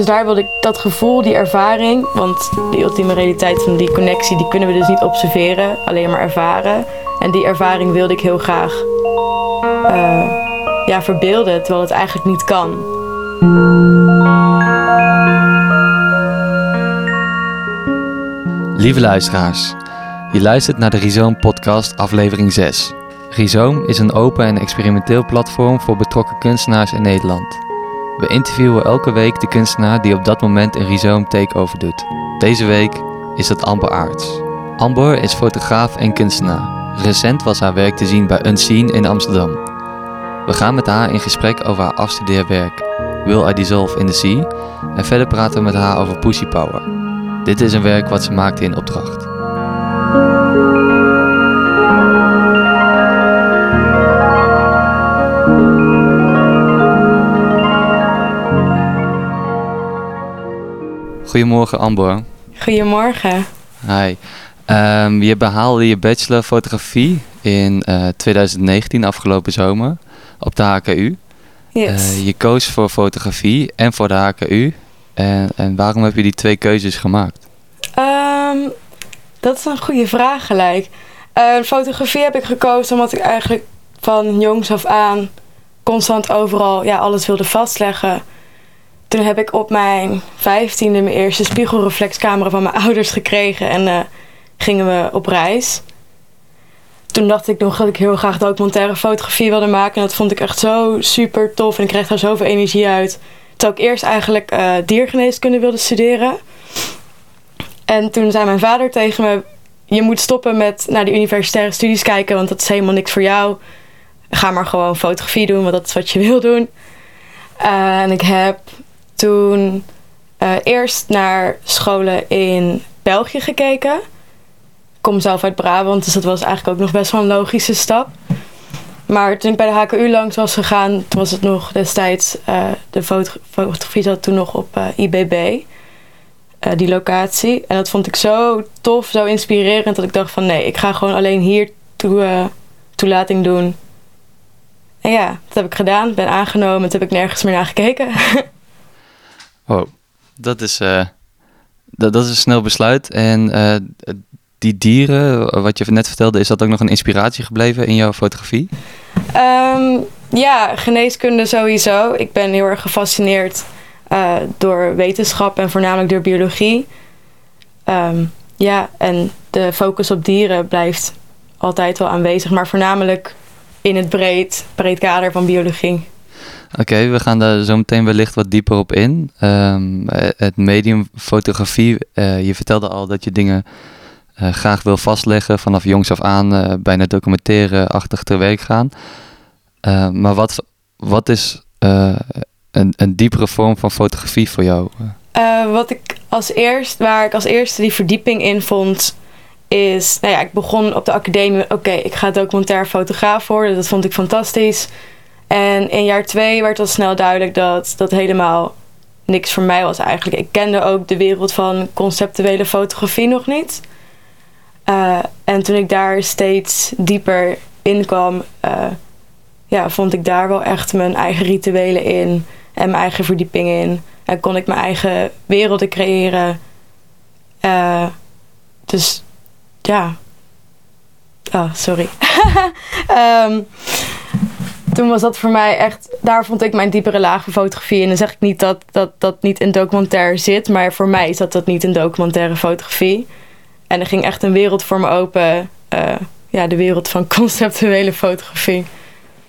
Dus daar wilde ik dat gevoel, die ervaring, want die ultieme realiteit van die connectie, die kunnen we dus niet observeren, alleen maar ervaren. En die ervaring wilde ik heel graag uh, ja, verbeelden, terwijl het eigenlijk niet kan. Lieve luisteraars, je luistert naar de Rhizoom Podcast, aflevering 6. Rhizoom is een open en experimenteel platform voor betrokken kunstenaars in Nederland. We interviewen elke week de kunstenaar die op dat moment een Rhizoom takeover doet. Deze week is dat Amber Aarts. Amber is fotograaf en kunstenaar. Recent was haar werk te zien bij Unseen in Amsterdam. We gaan met haar in gesprek over haar afstudeerwerk Will I Dissolve in the Sea en verder praten we met haar over Pussy Power. Dit is een werk wat ze maakte in opdracht. Goedemorgen Amber. Goedemorgen. Hi. Um, je behaalde je bachelor fotografie in uh, eh, 2019, afgelopen zomer, op de HKU. Yes. Uh, je koos voor fotografie en voor de HKU. En, en waarom heb je die twee keuzes gemaakt? Um, dat is een goede vraag gelijk. Uh, fotografie heb ik gekozen omdat ik eigenlijk van jongs af aan constant overal ja, alles wilde vastleggen. Toen heb ik op mijn vijftiende mijn eerste spiegelreflexcamera van mijn ouders gekregen en uh, gingen we op reis. Toen dacht ik nog dat ik heel graag documentaire fotografie wilde maken. En dat vond ik echt zo super tof en ik kreeg daar zoveel energie uit. Terwijl ik eerst eigenlijk uh, diergeneeskunde wilde studeren. En toen zei mijn vader tegen me: Je moet stoppen met naar de universitaire studies kijken, want dat is helemaal niks voor jou. Ga maar gewoon fotografie doen, want dat is wat je wil doen. Uh, en ik heb toen uh, eerst naar scholen in België gekeken. Ik kom zelf uit Brabant, dus dat was eigenlijk ook nog best wel een logische stap. Maar toen ik bij de HKU langs was gegaan, toen was het nog destijds, uh, de fotografie zat toen nog op uh, IBB, die locatie. En dat vond ik zo tof, zo inspirerend, dat ik dacht van nee, ik ga gewoon alleen hier toe, toelating doen. En ja, dat heb ik gedaan, ben aangenomen, toen heb ik nergens meer naar gekeken. Oh, dat is, uh, dat, dat is een snel besluit. En uh, die dieren, wat je net vertelde, is dat ook nog een inspiratie gebleven in jouw fotografie? Um, ja, geneeskunde sowieso. Ik ben heel erg gefascineerd uh, door wetenschap en voornamelijk door biologie. Um, ja, en de focus op dieren blijft altijd wel aanwezig, maar voornamelijk in het breed, breed kader van biologie. Oké, we gaan daar zo meteen wellicht wat dieper op in. Um, het medium fotografie, uh, je vertelde al dat je dingen uh, graag wil vastleggen vanaf jongs af aan, bijna documentaire-achtig te werk gaan. maar wat, wat is een, een diepere vorm van fotografie voor jou? wat ik als eerst, waar ik als eerste die verdieping in vond, is, nou ja, ik begon op de academie, oké, ik ga documentair fotograaf worden, dat vond ik fantastisch. En in jaar twee werd al snel duidelijk dat dat helemaal niks voor mij was eigenlijk. Ik kende ook de wereld van conceptuele fotografie nog niet. Uh, en toen ik daar steeds dieper in kwam, uh, ja, vond ik daar wel echt mijn eigen rituelen in en mijn eigen verdieping in. En kon ik mijn eigen werelden creëren. Uh, dus ja. Oh, sorry. um, toen was dat voor mij echt, daar vond ik mijn diepere laag van fotografie. En dan zeg ik niet dat dat, dat niet in documentaire zit, maar voor mij zat dat niet in documentaire fotografie. En er ging echt een wereld voor me open, uh, ja, de wereld van conceptuele fotografie.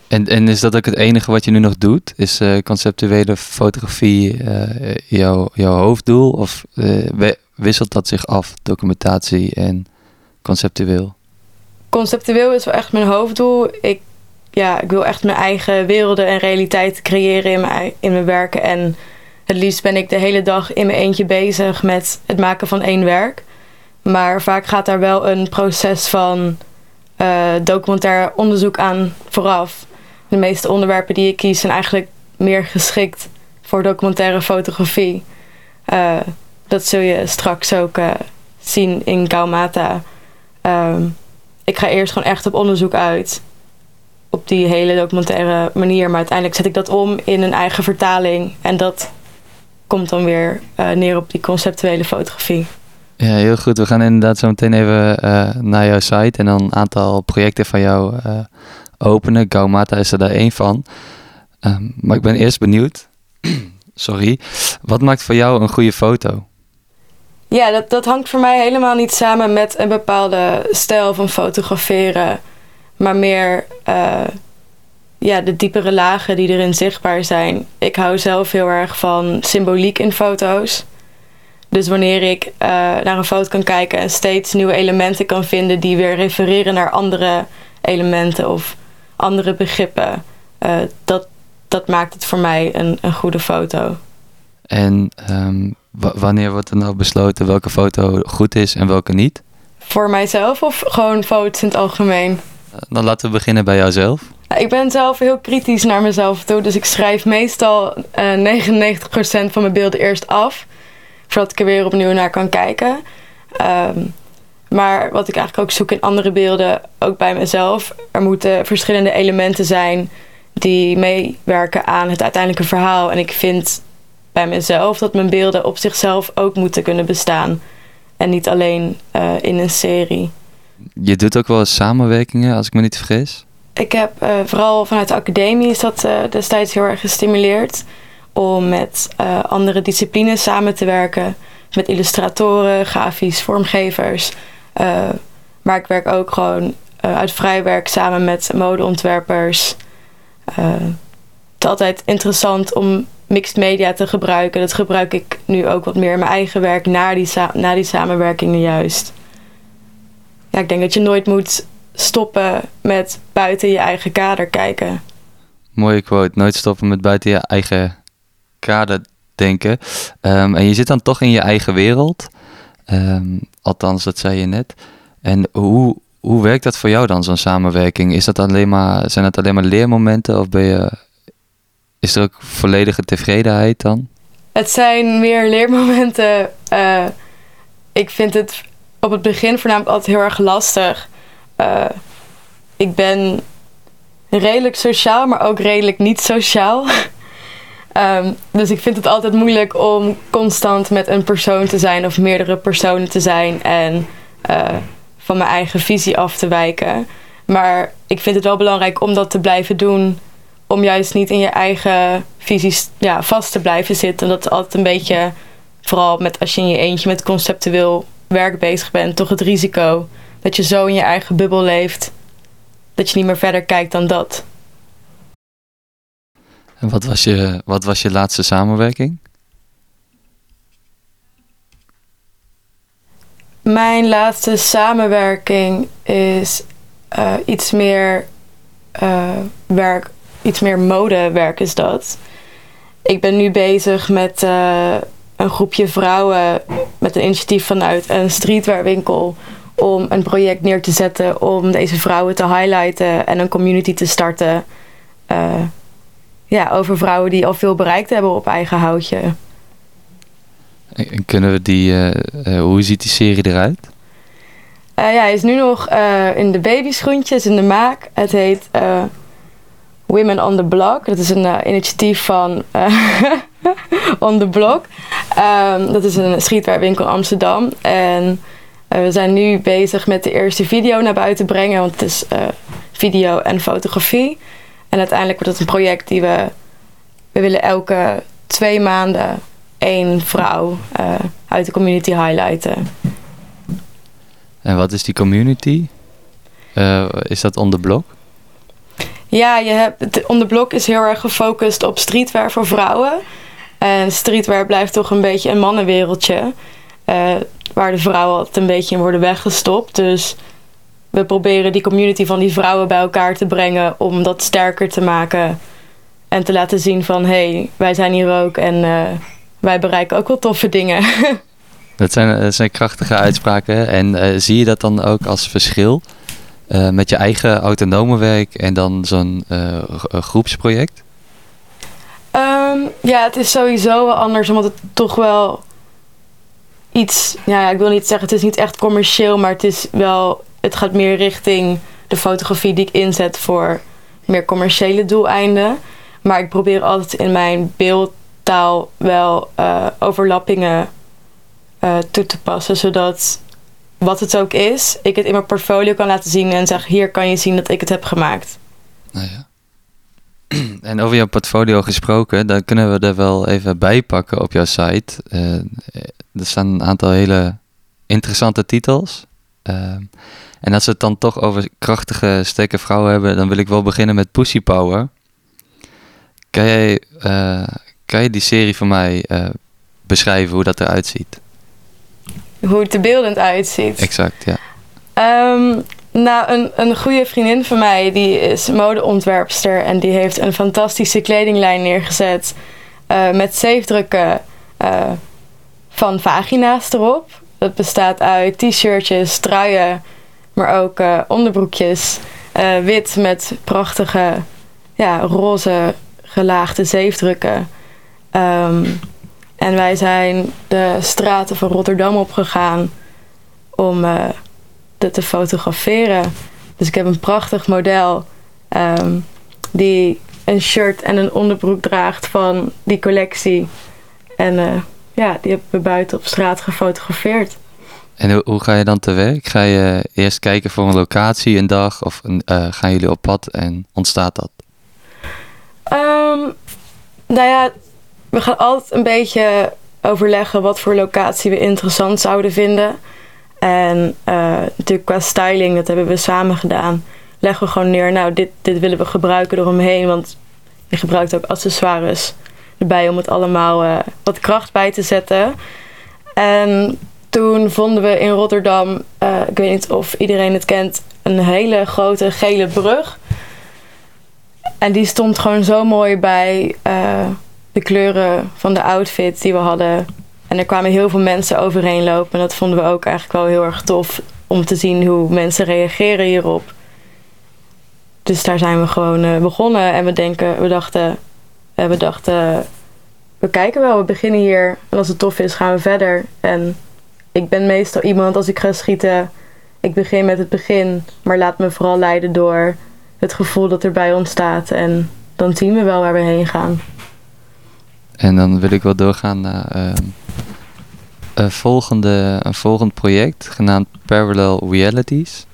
En, en is dat ook het enige wat je nu nog doet? Is uh, conceptuele fotografie uh, jouw, jouw hoofddoel? Of wisselt dat zich af, documentatie en conceptueel? Conceptueel is wel echt mijn hoofddoel. Ik ja, ik wil echt mijn eigen werelden en realiteit creëren in mijn, in mijn werken. En het liefst ben ik de hele dag in mijn eentje bezig met het maken van één werk. Maar vaak gaat daar wel een proces van uh, documentair onderzoek aan vooraf. De meeste onderwerpen die ik kies zijn eigenlijk meer geschikt voor documentaire fotografie. Uh, dat zul je straks ook uh, zien in Kaumata. Ehm, ik ga eerst gewoon echt op onderzoek uit die hele documentaire manier. Maar uiteindelijk zet ik dat om in een eigen vertaling. En dat komt dan weer neer op die conceptuele fotografie. Ja, heel goed. We gaan inderdaad zo meteen even naar jouw site en dan een aantal projecten van jou openen. Gaumata is er daar één van. Ehm, maar ik ben eerst benieuwd, sorry, wat maakt voor jou een goede foto? Ja, dat, dat hangt voor mij helemaal niet samen met een bepaalde stijl van fotograferen. Maar meer uh, ja, de diepere lagen die erin zichtbaar zijn. Ik hou zelf heel erg van symboliek in foto's. Dus wanneer ik uh, naar een foto kan kijken en steeds nieuwe elementen kan vinden die weer refereren naar andere elementen of andere begrippen, uh, dat, dat maakt het voor mij een, een goede foto. En um, wanneer wordt er nou besloten welke foto goed is en welke niet? Voor mijzelf of gewoon foto's in het algemeen? Eh, dan laten we beginnen bij jouzelf. Ik ben zelf heel kritisch naar mezelf toe, dus ik schrijf meestal uh, eh, 99% van mijn beelden eerst af, voordat ik er weer opnieuw naar kan kijken. Um, maar wat ik eigenlijk ook zoek in andere beelden, ook bij mezelf, er moeten verschillende elementen zijn die meewerken aan het uiteindelijke verhaal. En ik vind bij mezelf dat mijn beelden op zichzelf ook moeten kunnen bestaan. En niet alleen uh, in een serie. Je doet ook wel eens samenwerkingen, als ik me niet vergis. Ik heb uh, vooral vanuit de academie is dat uh, destijds heel erg gestimuleerd om met andere disciplines samen te werken. Met illustratoren, grafisch vormgevers. maar ik werk ook gewoon uit vrij werk samen met modeontwerpers. het is altijd interessant om mixed media te gebruiken. Dat gebruik ik nu ook wat meer in mijn eigen werk na die, na die samenwerkingen juist. Ja, ik denk dat je nooit moet stoppen met buiten je eigen kader kijken. Mooie quote. Nooit stoppen met buiten je eigen kader denken. Ehm, en je zit dan toch in je eigen wereld. Um, althans, dat zei je net. En hoe, hoe werkt dat voor jou dan, zo'n samenwerking? Is dat alleen maar, zijn dat alleen maar leermomenten of ben je is er ook volledige tevredenheid dan? Het zijn meer leermomenten. Uh, ik vind het op het begin voornamelijk altijd heel erg lastig. Uh, ik ben redelijk sociaal, maar ook redelijk niet sociaal. um, dus ik vind het altijd moeilijk om constant met een persoon te zijn of meerdere personen te zijn en uh, van mijn eigen visie af te wijken. Maar ik vind het wel belangrijk om dat te blijven doen om juist niet in je eigen visies ja, vast te blijven zitten. Dat is altijd een beetje, vooral met, als je in je eentje met conceptueel werk bezig bent, toch het risico dat je zo in je eigen bubbel leeft dat je niet meer verder kijkt dan dat. En wat was je, wat was je laatste samenwerking? Mijn laatste samenwerking is uh, iets meer uh, werk iets meer modewerk is dat. Ik ben nu bezig met uh, een groepje vrouwen met een initiatief vanuit een streetwearwinkel om een project neer te zetten om deze vrouwen te highlighten en een community te starten. Uh, ja, over vrouwen die al veel bereikt hebben op eigen houtje. En kunnen we die, uh, hoe ziet die serie eruit? ja, hij is nu nog in de babyschoentjes, in de maak. Het heet Women on the Block. Dat is een initiatief van On the Block. Um, dat is een streetwearwinkel in Amsterdam. En uh, we zijn nu bezig met de eerste video naar buiten brengen. Want het is video en fotografie. En uiteindelijk wordt het een project die we... We willen elke twee maanden één vrouw uit de community highlighten. En wat is die community? is dat On the Block? Ja, je hebt, On The Block is heel erg gefocust op streetwear voor vrouwen. En streetwear blijft toch een beetje een mannenwereldje. Uh, waar de vrouwen altijd een beetje in worden weggestopt. Dus we proberen die community van die vrouwen bij elkaar te brengen. Om dat sterker te maken. En te laten zien van, hé, hey, wij zijn hier ook. En uh, wij bereiken ook wel toffe dingen. dat, zijn, zijn krachtige uitspraken. En zie je dat dan ook als verschil? met je eigen autonome werk en dan zo'n groepsproject? Um, ja, het is sowieso wel anders, omdat het toch wel iets, ja, ik wil niet zeggen, het is niet echt commercieel, maar het is wel, het gaat meer richting de fotografie die ik inzet voor meer commerciële doeleinden. Maar ik probeer altijd in mijn beeld taal wel eh, overlappingen eh, toe te passen. Zodat wat het ook is, ik het in mijn portfolio kan laten zien en zeg: hier kan je zien dat ik het heb gemaakt. Nou ja. En over jouw portfolio gesproken, dan kunnen we er wel even bij pakken op jouw site. Uh, er staan een aantal hele interessante titels. Uh, en als we het dan toch over krachtige, sterke vrouwen hebben, dan wil ik wel beginnen met Pussy Power. Kan jij, uh, kan je die serie voor mij beschrijven hoe dat eruit ziet? Hoe het er beeldend uitziet? Exact, ja. Um, nou, een, een goede vriendin van mij, die is modeontwerpster en die heeft een fantastische kledinglijn neergezet uh, met zeefdrukken uh, van vagina's erop. Dat bestaat uit t-shirtjes, truien, maar ook uh, onderbroekjes. wit met prachtige ja, roze gelaagde zeefdrukken. Um, en wij zijn de straten van Rotterdam opgegaan om te fotograferen. Dus ik heb een prachtig model um, die een shirt en een onderbroek draagt van die collectie. En uh, ja, die hebben we buiten op straat gefotografeerd. En hoe, ga je dan te werk? Ga je eerst kijken voor een locatie, een dag, of uh, gaan jullie op pad en ontstaat dat? Um, nou ja, we gaan altijd een beetje overleggen wat voor locatie we interessant zouden vinden. En uh, natuurlijk qua styling, dat hebben we samen gedaan. Leggen we gewoon neer, nou, dit, dit willen we gebruiken eromheen. Want je gebruikt ook accessoires erbij om het allemaal uh, wat kracht bij te zetten. En toen vonden we in Rotterdam, uh, ik weet niet of iedereen het kent, een hele grote gele brug. En die stond gewoon zo mooi bij de kleuren van de outfit die we hadden en er kwamen heel veel mensen overheen lopen. En dat vonden we ook eigenlijk wel heel erg tof om te zien hoe mensen reageren hierop. Dus daar zijn we gewoon uh, begonnen. En we, denken, we dachten, uh, we dachten, we kijken wel, we beginnen hier. En als het tof is, gaan we verder. En ik ben meestal iemand, als ik ga schieten, ik begin met het begin. Maar laat me vooral leiden door het gevoel dat erbij ontstaat. En dan zien we wel waar we heen gaan. En dan wil ik wel doorgaan naar uh, een, volgende, een volgend project genaamd Parallel Realities.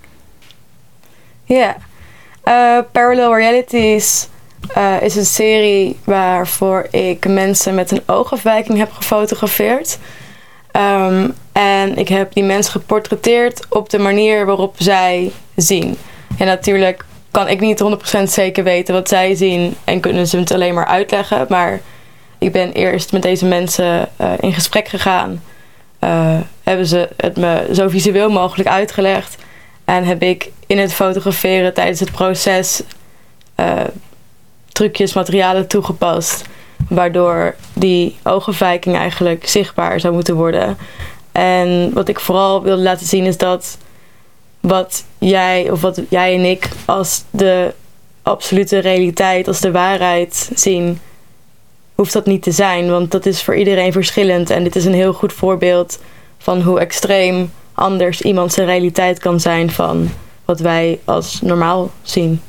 Ja, uh, Parallel Realities uh, is een serie waarvoor ik mensen met een oogafwijking heb gefotografeerd. Um, en ik heb die mensen geportretteerd op de manier waarop zij zien. En natuurlijk kan ik niet 100% zeker weten wat zij zien en kunnen ze het alleen maar uitleggen. Maar ik ben eerst met deze mensen uh, in gesprek gegaan. Uh, hebben ze het me zo visueel mogelijk uitgelegd. En heb ik in het fotograferen tijdens het proces uh, trucjes, materialen toegepast. Waardoor die oogafwijking eigenlijk zichtbaar zou moeten worden. En wat ik vooral wilde laten zien is dat wat jij of wat jij en ik als de absolute realiteit, als de waarheid zien, hoeft dat niet te zijn, want dat is voor iedereen verschillend. En dit is een heel goed voorbeeld van hoe extreem anders iemand zijn realiteit kan zijn van wat wij als normaal zien.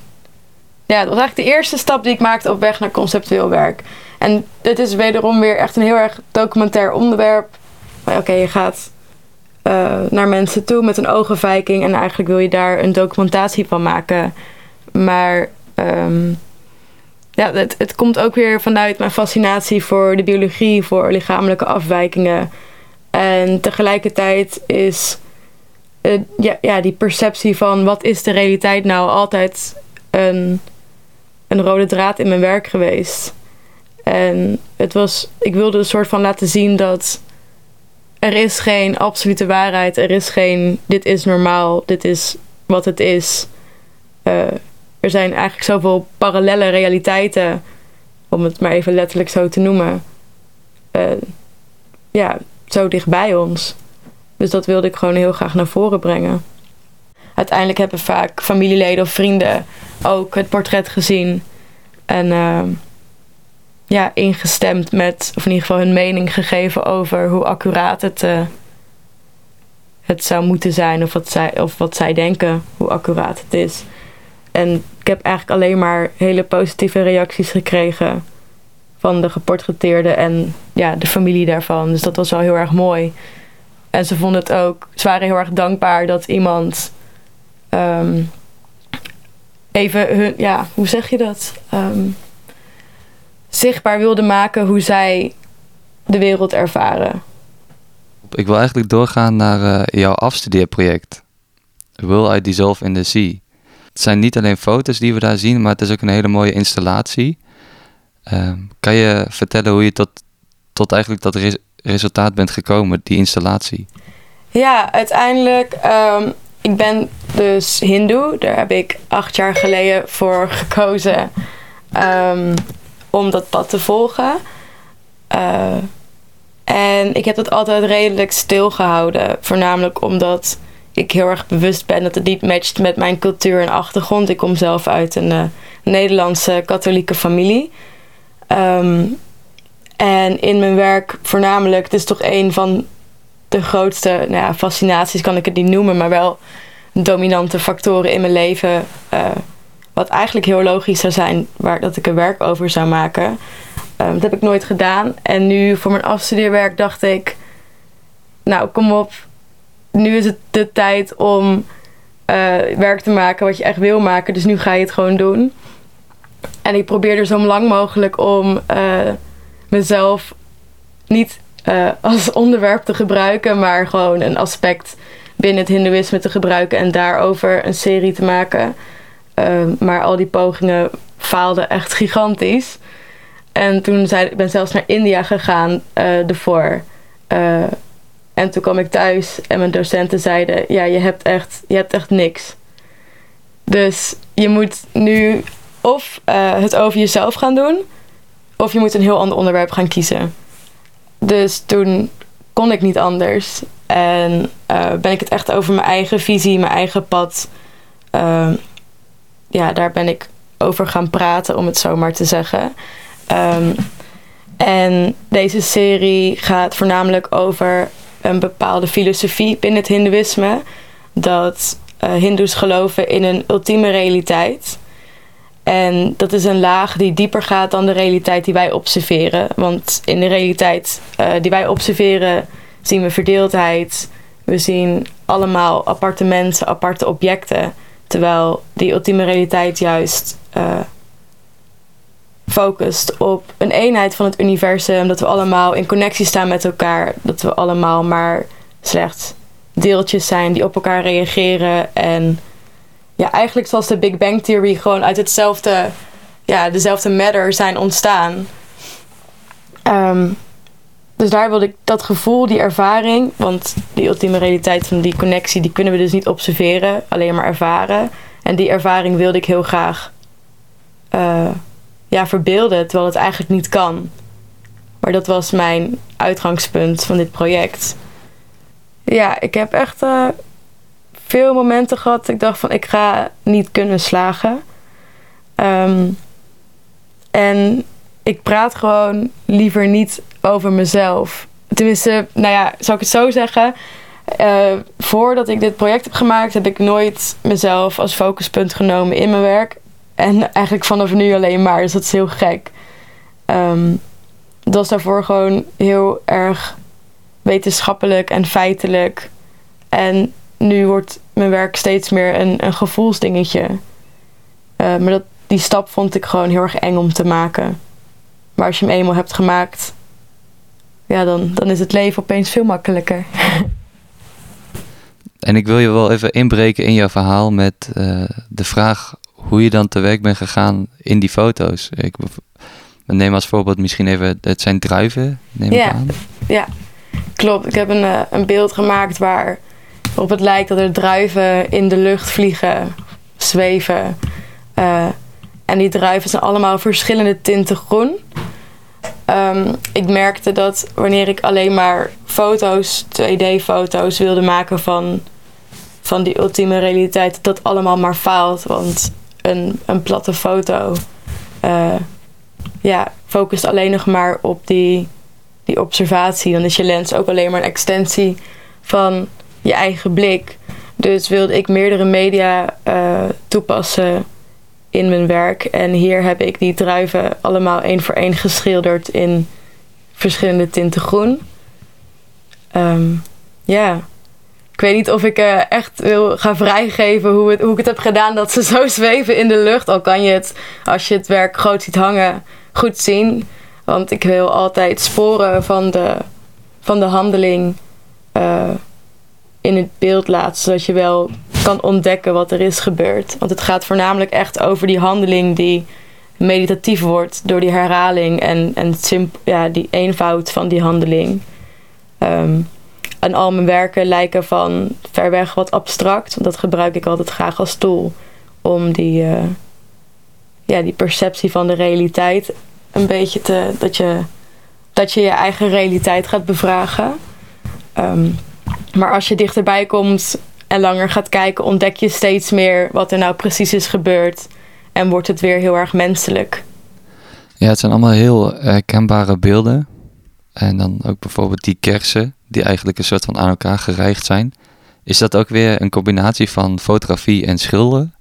Ja, dat was eigenlijk de eerste stap die ik maakte op weg naar conceptueel werk. En dit is wederom weer echt een heel erg documentair onderwerp. Oké, je gaat uh, naar mensen toe met een ogenwijking en eigenlijk wil je daar een documentatie van maken. Maar um, ja, het, het komt ook weer vanuit mijn fascinatie voor de biologie, voor lichamelijke afwijkingen. En tegelijkertijd is uh, ja, ja, die perceptie van wat is de realiteit nou altijd een, een rode draad in mijn werk geweest. En het was, ik wilde een soort van laten zien dat er is geen absolute waarheid. Er is geen dit is normaal, dit is wat het is. Uh, er zijn eigenlijk zoveel parallele realiteiten, om het maar even letterlijk zo te noemen, uh, ja, zo dichtbij ons. Dus dat wilde ik gewoon heel graag naar voren brengen. Uiteindelijk hebben vaak familieleden of vrienden ook het portret gezien en uh, ja, ingestemd met, of in ieder geval hun mening gegeven over hoe accuraat het, uh, het zou moeten zijn, of wat, zij, of wat zij denken hoe accuraat het is. En ik heb eigenlijk alleen maar hele positieve reacties gekregen van de geportretteerde en ja, de familie daarvan. Dus dat was wel heel erg mooi. En ze vonden het ook, ze waren heel erg dankbaar dat iemand ehm, even hun, ja, hoe zeg je dat? Ehm, zichtbaar wilde maken hoe zij de wereld ervaren. Ik wil eigenlijk doorgaan naar uh, jouw afstudeerproject. Will I Dissolve in the Sea? Het zijn niet alleen foto's die we daar zien, maar het is ook een hele mooie installatie. Uh, kan je vertellen hoe je tot, tot eigenlijk dat res resultaat bent gekomen, die installatie? Ja, uiteindelijk, um, ik ben dus hindoe. Daar heb ik acht jaar geleden voor gekozen um, om dat pad te volgen. Uh, en ik heb dat altijd redelijk stilgehouden. Voornamelijk omdat ik heel erg bewust ben dat het niet matcht met mijn cultuur en achtergrond. Ik kom zelf uit een uh, Nederlandse katholieke familie. Um, en in mijn werk voornamelijk, het is toch een van de grootste nou ja, fascinaties, kan ik het niet noemen, maar wel dominante factoren in mijn leven. Uh, wat eigenlijk heel logisch zou zijn, waar dat ik een werk over zou maken. Um, dat heb ik nooit gedaan. En nu voor mijn afstudeerwerk dacht ik, nou kom op, nu is het de tijd om uh, werk te maken wat je echt wil maken. Dus nu ga je het gewoon doen. En ik probeer er zo lang mogelijk om uh, mezelf niet uh, als onderwerp te gebruiken, maar gewoon een aspect binnen het Hindoeïsme te gebruiken en daarover een serie te maken. maar al die pogingen faalden echt gigantisch. En toen zei ik ben zelfs naar India gegaan ervoor. En toen kwam ik thuis en mijn docenten zeiden: Ja, je hebt echt, je hebt echt niks. Dus je moet nu of uh, het over jezelf gaan doen, of je moet een heel ander onderwerp gaan kiezen. Dus toen kon ik niet anders. En uh, ben ik het echt over mijn eigen visie, mijn eigen pad. Uh, ja, daar ben ik over gaan praten, om het zo maar te zeggen. Um, en deze serie gaat voornamelijk over een bepaalde filosofie binnen het Hindoeïsme. Dat uh, Hindoes geloven in een ultieme realiteit. En dat is een laag die dieper gaat dan de realiteit die wij observeren. Want in de realiteit uh, die wij observeren zien we verdeeldheid. We zien allemaal aparte mensen, aparte objecten. Terwijl die ultieme realiteit juist uh, focust op een eenheid van het universum. Dat we allemaal in connectie staan met elkaar. Dat we allemaal maar slechts deeltjes zijn die op elkaar reageren. En ja, eigenlijk zoals de Big Bang Theory gewoon uit hetzelfde, ja, dezelfde matter zijn ontstaan. Um, dus daar wilde ik dat gevoel, die ervaring, want die ultieme realiteit van die connectie, die kunnen we dus niet observeren, alleen maar ervaren. En die ervaring wilde ik heel graag uh, ja, verbeelden, terwijl het eigenlijk niet kan. Maar dat was mijn uitgangspunt van dit project. Ja, ik heb echt uh, veel momenten gehad. Ik dacht van ik ga niet kunnen slagen. Um, en ik praat gewoon liever niet over mezelf. Tenminste, nou ja, zou ik het zo zeggen. Uh, voordat ik dit project heb gemaakt, heb ik nooit mezelf als focuspunt genomen in mijn werk. En eigenlijk vanaf nu alleen maar. Dus dat is heel gek. Um, dat was daarvoor gewoon heel erg wetenschappelijk en feitelijk. En nu wordt mijn werk steeds meer een, een gevoelsdingetje. Uh, maar dat, die stap vond ik gewoon heel erg eng om te maken. Maar als je hem eenmaal hebt gemaakt, ja, dan, dan is het leven opeens veel makkelijker. En ik wil je wel even inbreken in jouw verhaal met uh, de vraag hoe je dan te werk bent gegaan in die foto's. Ik neem als voorbeeld misschien even, het zijn druiven, neem ja. ik aan. Ja, klopt. Ik heb een, uh, een beeld gemaakt waar op het lijkt dat er druiven in de lucht vliegen, zweven. Uh, en die druiven zijn allemaal verschillende tinten groen. Um, ik merkte dat wanneer ik alleen maar foto's, 2D-foto's wilde maken van, van die ultieme realiteit, dat allemaal maar faalt. Want een, een platte foto uh, ja, focust alleen nog maar op die, die observatie. Dan is je lens ook alleen maar een extensie van je eigen blik. Dus wilde ik meerdere media uh, toepassen in mijn werk. En hier heb ik die druiven allemaal één voor één geschilderd in verschillende tinten groen. Ehm, ja, ik weet niet of ik uh, echt wil gaan vrijgeven hoe, hoe ik het heb gedaan dat ze zo zweven in de lucht. Al kan je het, als je het werk groot ziet hangen, goed zien. Want ik wil altijd sporen van de, van de handeling uh, in het beeld laten. Zodat je wel kan ontdekken wat er is gebeurd. Want het gaat voornamelijk echt over die handeling die meditatief wordt door die herhaling en, en ja, die eenvoud van die handeling. Um, en al mijn werken lijken van ver weg wat abstract. Want dat gebruik ik altijd graag als tool om die, uh, ja, die perceptie van de realiteit een beetje te. dat je dat je, je eigen realiteit gaat bevragen. Um, maar als je dichterbij komt en langer gaat kijken, ontdek je steeds meer wat er nou precies is gebeurd. En wordt het weer heel erg menselijk. Ja, het zijn allemaal heel herkenbare beelden. En dan ook bijvoorbeeld die kersen, die eigenlijk een soort van aan elkaar gerijgd zijn. Is dat ook weer een combinatie van fotografie en schilderen?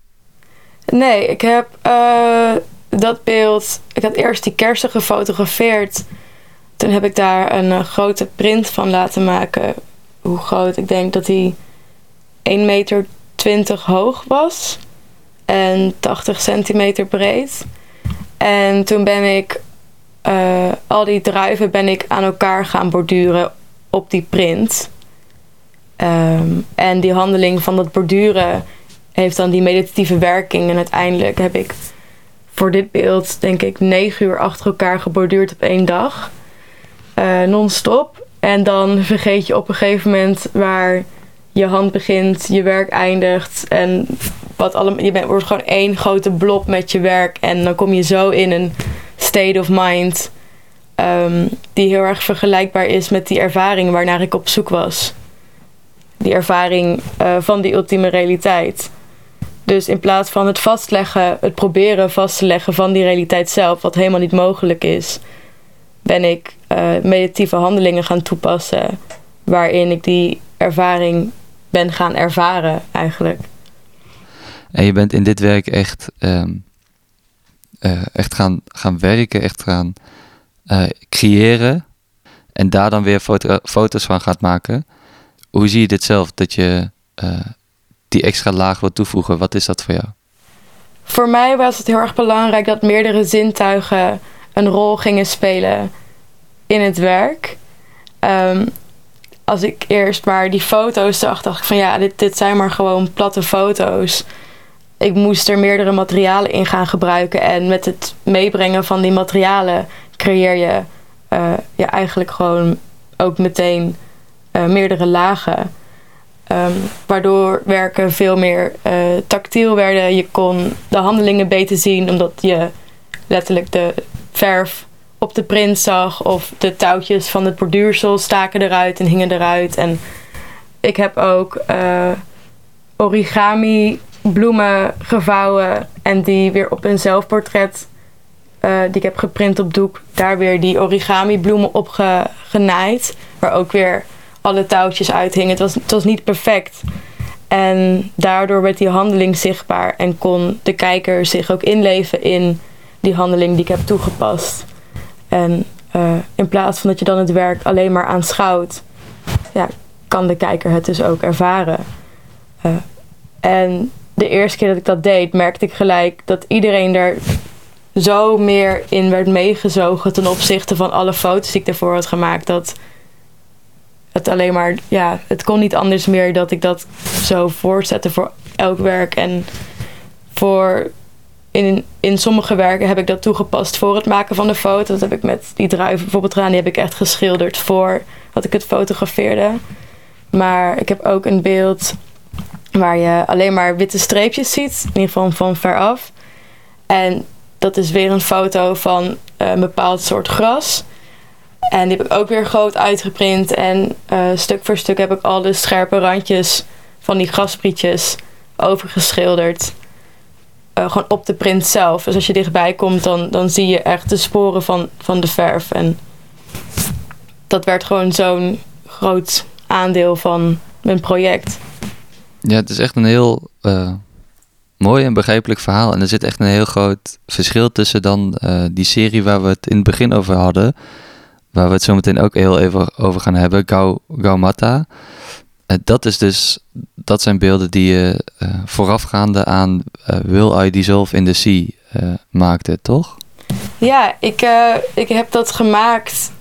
Nee, ik heb uh, dat beeld. Ik had eerst die kersen gefotografeerd. Toen heb ik daar een uh, grote print van laten maken. Hoe groot? Ik denk dat die 1,20 meter hoog was en 80 centimeter breed. En toen ben ik uh, al die druiven ben ik aan elkaar gaan borduren op die print. Um, en die handeling van dat borduren heeft dan die meditatieve werking. En uiteindelijk heb ik voor dit beeld, denk ik, negen uur achter elkaar geborduurd op één dag. Uh, non-stop. En dan vergeet je op een gegeven moment waar je hand begint, je werk eindigt. En wat allemaal, je bent, wordt gewoon één grote blob met je werk. En dan kom je zo in een state of mind. Um, die heel erg vergelijkbaar is met die ervaring waarnaar ik op zoek was. Die ervaring uh, van die ultieme realiteit. Dus in plaats van het vastleggen, het proberen vast te leggen van die realiteit zelf, wat helemaal niet mogelijk is, ben ik uh, meditatieve handelingen gaan toepassen. Waarin ik die ervaring ben gaan ervaren, eigenlijk. En je bent in dit werk echt um, uh, echt gaan, gaan werken, echt gaan uh, creëren en daar dan weer foto foto's van gaat maken. Hoe zie je dit zelf, dat je uh, die extra laag wil toevoegen? Wat is dat voor jou? Voor mij was het heel erg belangrijk dat meerdere zintuigen een rol gingen spelen in het werk. Um, als ik eerst maar die foto's zag, dacht ik van ja, dit, dit zijn maar gewoon platte foto's ik moest er meerdere materialen in gaan gebruiken. En met het meebrengen van die materialen creëer je uh, ja, eigenlijk gewoon ook meteen uh, meerdere lagen. Um, waardoor werken veel meer uh, tactiel werden. Je kon de handelingen beter zien, omdat je letterlijk de verf op de print zag. Of de touwtjes van het borduursel staken eruit en hingen eruit. En ik heb ook origami bloemen gevouwen en die weer op een zelfportret uh, die ik heb geprint op doek, daar weer die origami bloemen op ge, genaaid. Waar ook weer alle touwtjes uithingen. Het was, het was niet perfect. En daardoor werd die handeling zichtbaar en kon de kijker zich ook inleven in die handeling die ik heb toegepast. En uh, in plaats van dat je dan het werk alleen maar aanschouwt, ja, kan de kijker het dus ook ervaren. Uh, en de eerste keer dat ik dat deed, merkte ik gelijk dat iedereen er zo meer in werd meegezogen ten opzichte van alle foto's die ik ervoor had gemaakt. Dat het alleen maar, ja, het kon niet anders meer dat ik dat zo voortzette voor elk werk. En voor in, in sommige werken heb ik dat toegepast voor het maken van de foto. Dat heb ik met die druiven bijvoorbeeld gedaan. Die heb ik echt geschilderd voor dat ik het fotografeerde. Maar ik heb ook een beeld Waar je alleen maar witte streepjes ziet, in ieder geval van veraf. En dat is weer een foto van eh, een bepaald soort gras. En die heb ik ook weer groot uitgeprint. En uh, stuk voor stuk heb ik al de scherpe randjes van die grasprietjes overgeschilderd. Uh, gewoon op de print zelf. Dus als je dichtbij komt, dan, dan zie je echt de sporen van, van de verf. En dat werd gewoon zo'n groot aandeel van mijn project. Ja, het is echt een heel uh, mooi en begrijpelijk verhaal. En er zit echt een heel groot verschil tussen dan eh, die serie waar we het in het begin over hadden. Waar we het zo meteen ook heel even over gaan hebben. Gau, Gaumata. Uh, dat is dus, dat zijn beelden die je voorafgaande aan Will I Dissolve in the Sea maakte, toch? Ja, ik, ik heb dat gemaakt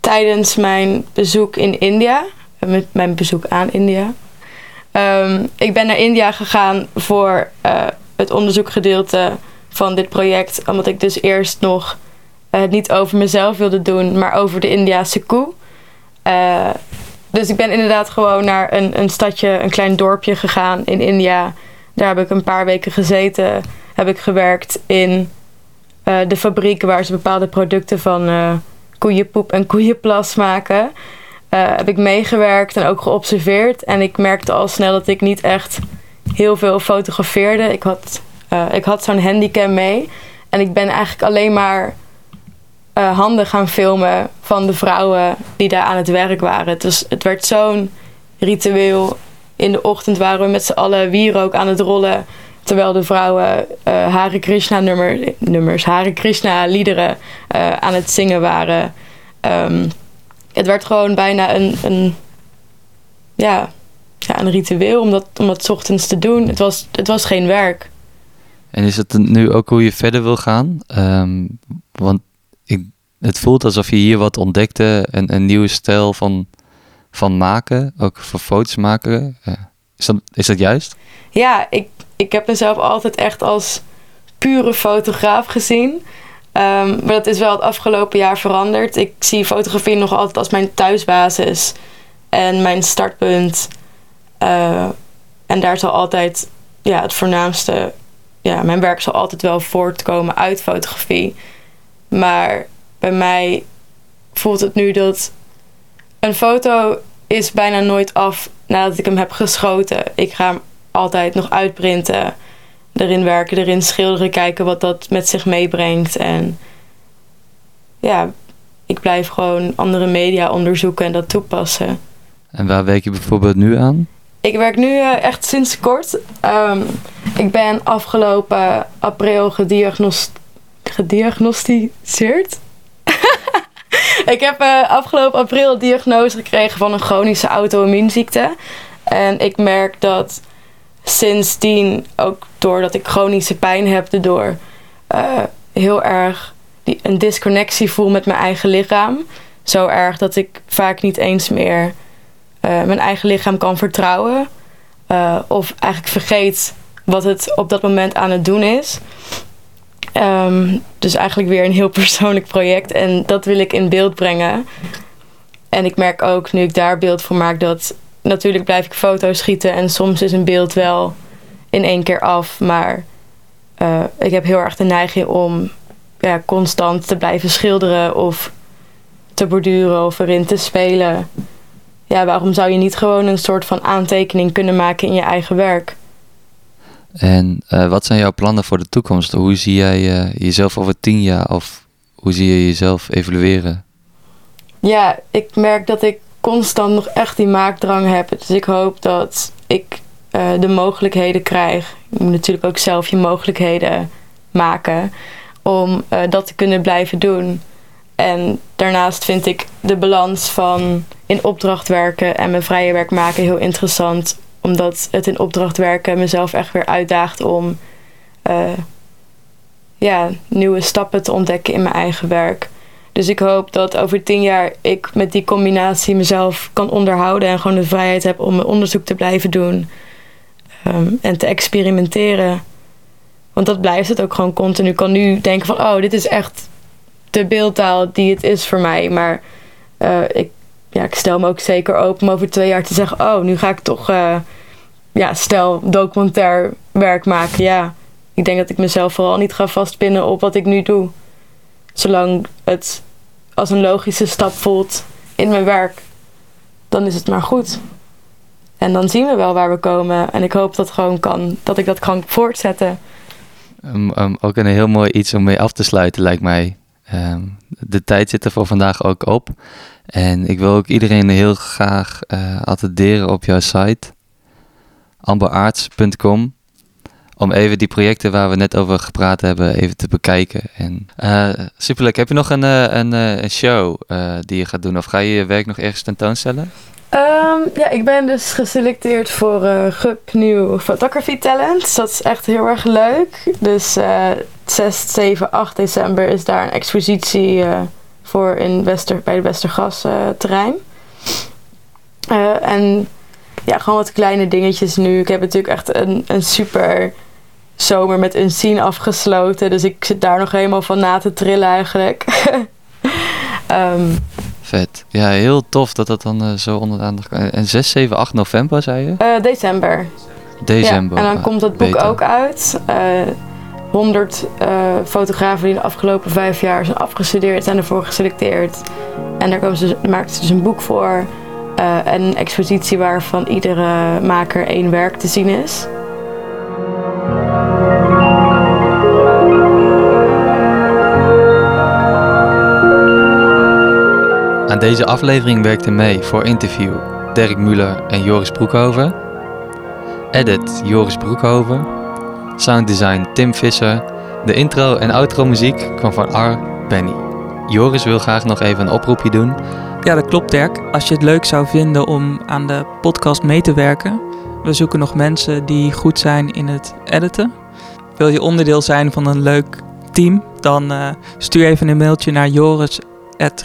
tijdens mijn bezoek in India. Met mijn bezoek aan India. Um, ik ben naar India gegaan voor uh, het onderzoekgedeelte van dit project. Omdat ik dus eerst nog het niet over mezelf wilde doen, maar over de Indiase koe. Uh, dus ik ben inderdaad gewoon naar een, een stadje, een klein dorpje gegaan in India. Daar heb ik een paar weken gezeten. Heb ik gewerkt in de fabrieken waar ze bepaalde producten van koeienpoep en koeienplas maken. Uh, heb ik meegewerkt en ook geobserveerd. En ik merkte al snel dat ik niet echt heel veel fotografeerde. Ik had, uh, ik had zo'n handicam mee. En ik ben eigenlijk alleen maar uh, handen gaan filmen van de vrouwen die daar aan het werk waren. Was, het werd zo'n ritueel. In de ochtend waren we met z'n allen wierook aan het rollen. Terwijl de vrouwen Hare Krishna nummer, nummers, Hare Krishna liederen aan het zingen waren. Um, het werd gewoon bijna een, een, ja, ja, een ritueel om dat, om dat ochtends te doen. Het was, het was geen werk. En is het nu ook hoe je verder wil gaan? Um, want ik, het voelt alsof je hier wat ontdekte, een, een nieuwe stijl van, van maken, ook voor foto's maken. Is, dat, is dat juist? Ja, ik, ik heb mezelf altijd echt als pure fotograaf gezien. Um, maar dat is wel het afgelopen jaar veranderd. Ik zie fotografie nog altijd als mijn thuisbasis en mijn startpunt. Uh, en daar zal altijd ja, het voornaamste. Ja, mijn werk zal altijd wel voortkomen uit fotografie. Maar bij mij voelt het nu dat een foto is bijna nooit af nadat ik hem heb geschoten. Ik ga hem altijd nog uitprinten erin werken, erin schilderen, kijken wat dat met zich meebrengt. En ja, ik blijf gewoon andere media onderzoeken en dat toepassen. En waar werk je bijvoorbeeld nu aan? Ik werk nu uh, echt sinds kort. Um, ik ben afgelopen april gediagnost gediagnosticeerd. ik heb uh, afgelopen april diagnose gekregen van een chronische auto-immuunziekte. En ik merk dat sindsdien, ook doordat ik chronische pijn heb, erdoor uh, heel erg een disconnectie voel met mijn eigen lichaam. Zo erg dat ik vaak niet eens meer uh, mijn eigen lichaam kan vertrouwen. Uh, of eigenlijk vergeet wat het op dat moment aan het doen is. Um, dus eigenlijk weer een heel persoonlijk project. En dat wil ik in beeld brengen. En ik merk ook, nu ik daar beeld voor maak, dat natuurlijk blijf ik foto's schieten en soms is een beeld wel in één keer af. Maar uh, ik heb heel erg de neiging om ja, constant te blijven schilderen of te borduren of erin te spelen. Ja, waarom zou je niet gewoon een soort van aantekening kunnen maken in je eigen werk? En uh, wat zijn jouw plannen voor de toekomst? Hoe zie jij uh, jezelf over tien jaar of hoe zie je jezelf evolueren? Ja, ik merk dat ik constant nog echt die maakdrang heb. Dus ik hoop dat ik uh, de mogelijkheden krijg. Je moet natuurlijk ook zelf je mogelijkheden maken om uh, dat te kunnen blijven doen. En daarnaast vind ik de balans van in opdracht werken en mijn vrije werk maken heel interessant. Omdat het in opdracht werken mezelf echt weer uitdaagt om uh, ja, nieuwe stappen te ontdekken in mijn eigen werk. Dus ik hoop dat over tien jaar ik met die combinatie mezelf kan onderhouden en gewoon de vrijheid heb om mijn onderzoek te blijven doen um, en te experimenteren. Want dat blijft het ook gewoon continu. Ik kan nu denken van, oh, dit is echt de beeldtaal die het is voor mij. Maar uh, ik, ja, ik stel me ook zeker open om over twee jaar te zeggen, oh, nu ga ik toch, uh, ja, stel documentair werk maken. Ja, ik denk dat ik mezelf vooral niet ga vastpinnen op wat ik nu doe zolang het als een logische stap voelt in mijn werk, dan is het maar goed. En dan zien we wel waar we komen. En ik hoop dat, gewoon kan, dat ik dat kan voortzetten. Um, um, ook een heel mooi iets om mee af te sluiten, lijkt mij. Um, de tijd zit er voor vandaag ook op. En ik wil ook iedereen heel graag uh, attenderen op jouw site. amberaarts.com om even die projecten waar we net over gepraat hebben, even te bekijken. En uh, superleuk. Heb je nog een, een, een show die je gaat doen? Of ga je je werk nog ergens tentoonstellen? Um, ja, ik ben dus geselecteerd voor uh, GUP Nieuw Photography Talent. dat is echt heel erg leuk. Dus uh, 6, 7, 8 december is daar een expositie voor in Wester, bij de Westergas terrein. en ja, gewoon wat kleine dingetjes nu. Ik heb natuurlijk echt een, een super zomer met een scene afgesloten. Dus ik zit daar nog helemaal van na te trillen eigenlijk. um, Vet. Ja, heel tof dat dat dan uh, zo onder de aandacht kan. En 6, 7, 8 november, zei je? Uh, december. December. Ja, en dan komt het boek ook uit. Uh, 100 fotografen die de afgelopen vijf jaar zijn afgestudeerd zijn ervoor geselecteerd. En daar komen ze, maakten ze dus een boek voor. En een expositie waarvan iedere maker één werk te zien is. Aan deze aflevering werkten mee voor interview Dirk Muller en Joris Broekhoven. Edit Joris Broekhoven. Sounddesign Tim Visser. De intro en outro muziek kwam van R. Benny. Joris wil graag nog even een oproepje doen. Ja, dat klopt Dirk. Als je het leuk zou vinden om aan de podcast mee te werken. We zoeken nog mensen die goed zijn in het editen. Wil je onderdeel zijn van een leuk team? Dan uh, stuur even een mailtje naar Joris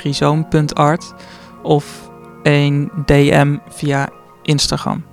rhizoom.art of een DM via Instagram.